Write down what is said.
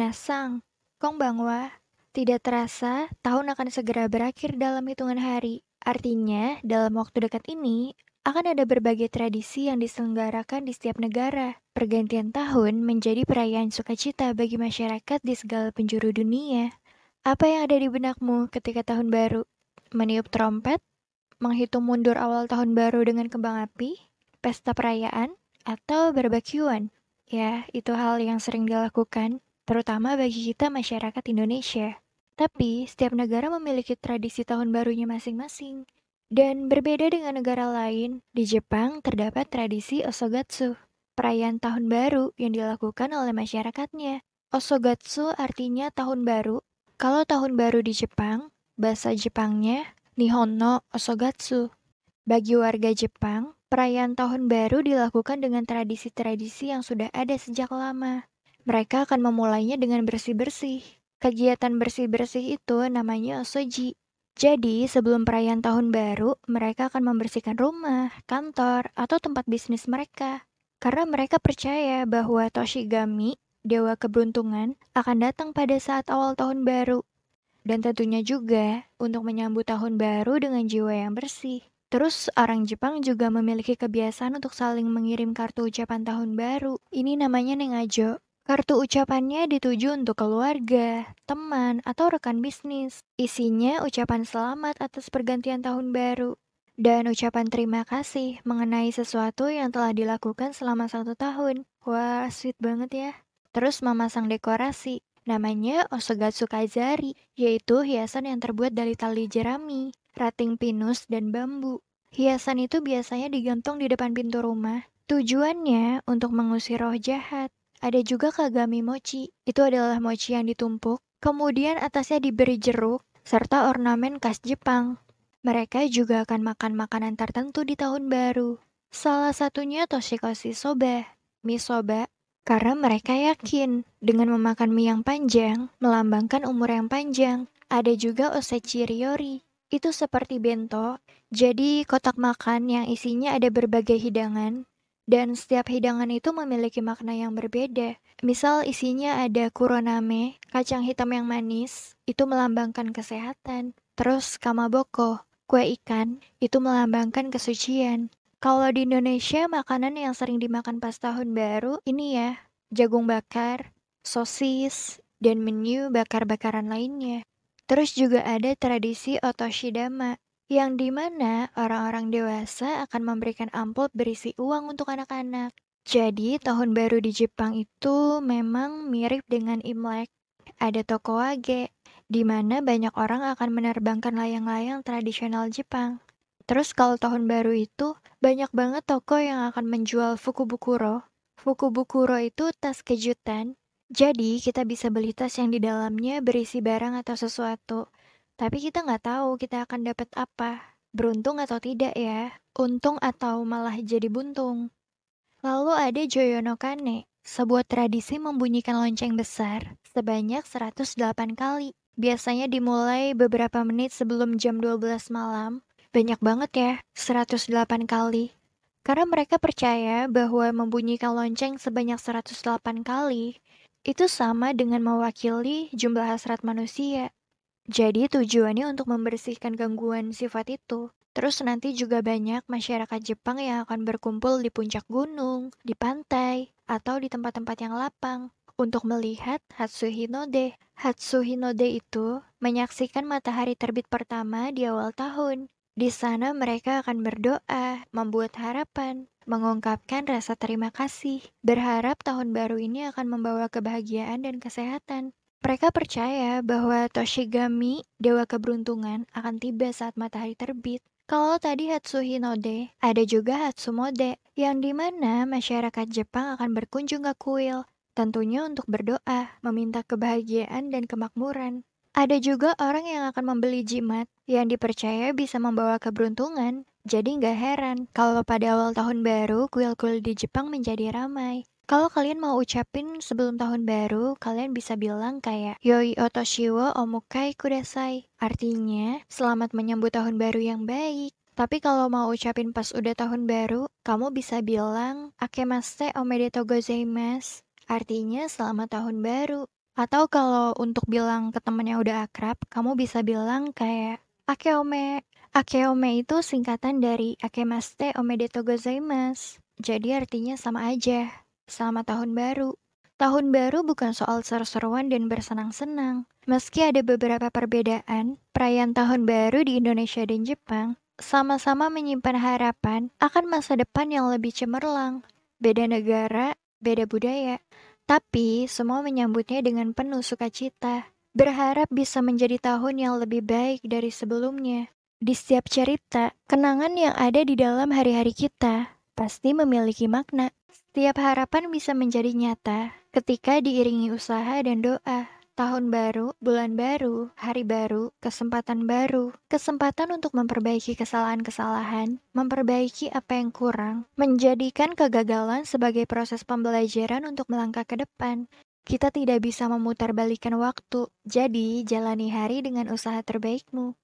Minasang, konbanwa. Tidak terasa, tahun akan segera berakhir dalam hitungan hari. Artinya, dalam waktu dekat ini, akan ada berbagai tradisi yang diselenggarakan di setiap negara. Pergantian tahun menjadi perayaan sukacita bagi masyarakat di segala penjuru dunia. Apa yang ada di benakmu ketika tahun baru? Meniup trompet? Menghitung mundur awal tahun baru dengan kembang api? Pesta perayaan? Atau barbekyuan? Ya, itu hal yang sering dilakukan terutama bagi kita masyarakat Indonesia. Tapi, setiap negara memiliki tradisi tahun barunya masing-masing. Dan berbeda dengan negara lain, di Jepang terdapat tradisi Osogatsu, perayaan tahun baru yang dilakukan oleh masyarakatnya. Osogatsu artinya tahun baru. Kalau tahun baru di Jepang, bahasa Jepangnya Nihonno Osogatsu. Bagi warga Jepang, perayaan tahun baru dilakukan dengan tradisi-tradisi yang sudah ada sejak lama. Mereka akan memulainya dengan bersih-bersih. Kegiatan bersih-bersih itu namanya osoji. Jadi, sebelum perayaan tahun baru, mereka akan membersihkan rumah, kantor, atau tempat bisnis mereka. Karena mereka percaya bahwa Toshigami, dewa keberuntungan, akan datang pada saat awal tahun baru. Dan tentunya juga untuk menyambut tahun baru dengan jiwa yang bersih. Terus orang Jepang juga memiliki kebiasaan untuk saling mengirim kartu ucapan tahun baru. Ini namanya nengajo. Kartu ucapannya dituju untuk keluarga, teman, atau rekan bisnis. Isinya ucapan selamat atas pergantian tahun baru dan ucapan terima kasih mengenai sesuatu yang telah dilakukan selama satu tahun. Wah, sweet banget ya. Terus memasang dekorasi, namanya Osogatsu Kazari, yaitu hiasan yang terbuat dari tali jerami, rating pinus, dan bambu. Hiasan itu biasanya digantung di depan pintu rumah. Tujuannya untuk mengusir roh jahat. Ada juga kagami mochi. Itu adalah mochi yang ditumpuk, kemudian atasnya diberi jeruk, serta ornamen khas Jepang. Mereka juga akan makan makanan tertentu di tahun baru. Salah satunya toshikoshi soba, mie soba, karena mereka yakin dengan memakan mie yang panjang melambangkan umur yang panjang. Ada juga osechi ryori, itu seperti bento, jadi kotak makan yang isinya ada berbagai hidangan dan setiap hidangan itu memiliki makna yang berbeda. Misal isinya ada kuroname, kacang hitam yang manis, itu melambangkan kesehatan. Terus kamaboko, kue ikan, itu melambangkan kesucian. Kalau di Indonesia, makanan yang sering dimakan pas tahun baru ini ya, jagung bakar, sosis, dan menu bakar-bakaran lainnya. Terus juga ada tradisi otoshidama, yang di mana orang-orang dewasa akan memberikan amplop berisi uang untuk anak-anak. Jadi, tahun baru di Jepang itu memang mirip dengan Imlek. Ada toko wage, di mana banyak orang akan menerbangkan layang-layang tradisional Jepang. Terus kalau tahun baru itu, banyak banget toko yang akan menjual fukubukuro. Fukubukuro itu tas kejutan, jadi kita bisa beli tas yang di dalamnya berisi barang atau sesuatu. Tapi kita nggak tahu kita akan dapat apa. Beruntung atau tidak ya. Untung atau malah jadi buntung. Lalu ada Joyono Kane, sebuah tradisi membunyikan lonceng besar sebanyak 108 kali. Biasanya dimulai beberapa menit sebelum jam 12 malam. Banyak banget ya, 108 kali. Karena mereka percaya bahwa membunyikan lonceng sebanyak 108 kali itu sama dengan mewakili jumlah hasrat manusia. Jadi tujuannya untuk membersihkan gangguan sifat itu. Terus nanti juga banyak masyarakat Jepang yang akan berkumpul di puncak gunung, di pantai, atau di tempat-tempat yang lapang untuk melihat Hatsuhinode. Hatsuhinode itu menyaksikan matahari terbit pertama di awal tahun. Di sana mereka akan berdoa, membuat harapan, mengungkapkan rasa terima kasih, berharap tahun baru ini akan membawa kebahagiaan dan kesehatan. Mereka percaya bahwa Toshigami, dewa keberuntungan, akan tiba saat matahari terbit. Kalau tadi Hatsuhinode, ada juga Hatsumode, yang di mana masyarakat Jepang akan berkunjung ke kuil, tentunya untuk berdoa, meminta kebahagiaan dan kemakmuran. Ada juga orang yang akan membeli jimat, yang dipercaya bisa membawa keberuntungan. Jadi nggak heran kalau pada awal tahun baru kuil-kuil di Jepang menjadi ramai. Kalau kalian mau ucapin sebelum tahun baru, kalian bisa bilang kayak Yoi Otoshiwo Omukai Kudasai. Artinya, selamat menyambut tahun baru yang baik. Tapi kalau mau ucapin pas udah tahun baru, kamu bisa bilang Akemaste Omedetou Gozaimasu. Artinya selamat tahun baru. Atau kalau untuk bilang ke temen yang udah akrab, kamu bisa bilang kayak Akeome. Akeome itu singkatan dari Akemaste Omedetou gozaimasu. Jadi artinya sama aja. Selamat tahun baru. Tahun baru bukan soal seru-seruan dan bersenang-senang. Meski ada beberapa perbedaan, perayaan tahun baru di Indonesia dan Jepang sama-sama menyimpan harapan akan masa depan yang lebih cemerlang. Beda negara, beda budaya, tapi semua menyambutnya dengan penuh sukacita. Berharap bisa menjadi tahun yang lebih baik dari sebelumnya. Di setiap cerita, kenangan yang ada di dalam hari-hari kita pasti memiliki makna. Setiap harapan bisa menjadi nyata ketika diiringi usaha dan doa. Tahun baru, bulan baru, hari baru, kesempatan baru, kesempatan untuk memperbaiki kesalahan-kesalahan, memperbaiki apa yang kurang, menjadikan kegagalan sebagai proses pembelajaran untuk melangkah ke depan. Kita tidak bisa memutar balikan waktu, jadi jalani hari dengan usaha terbaikmu.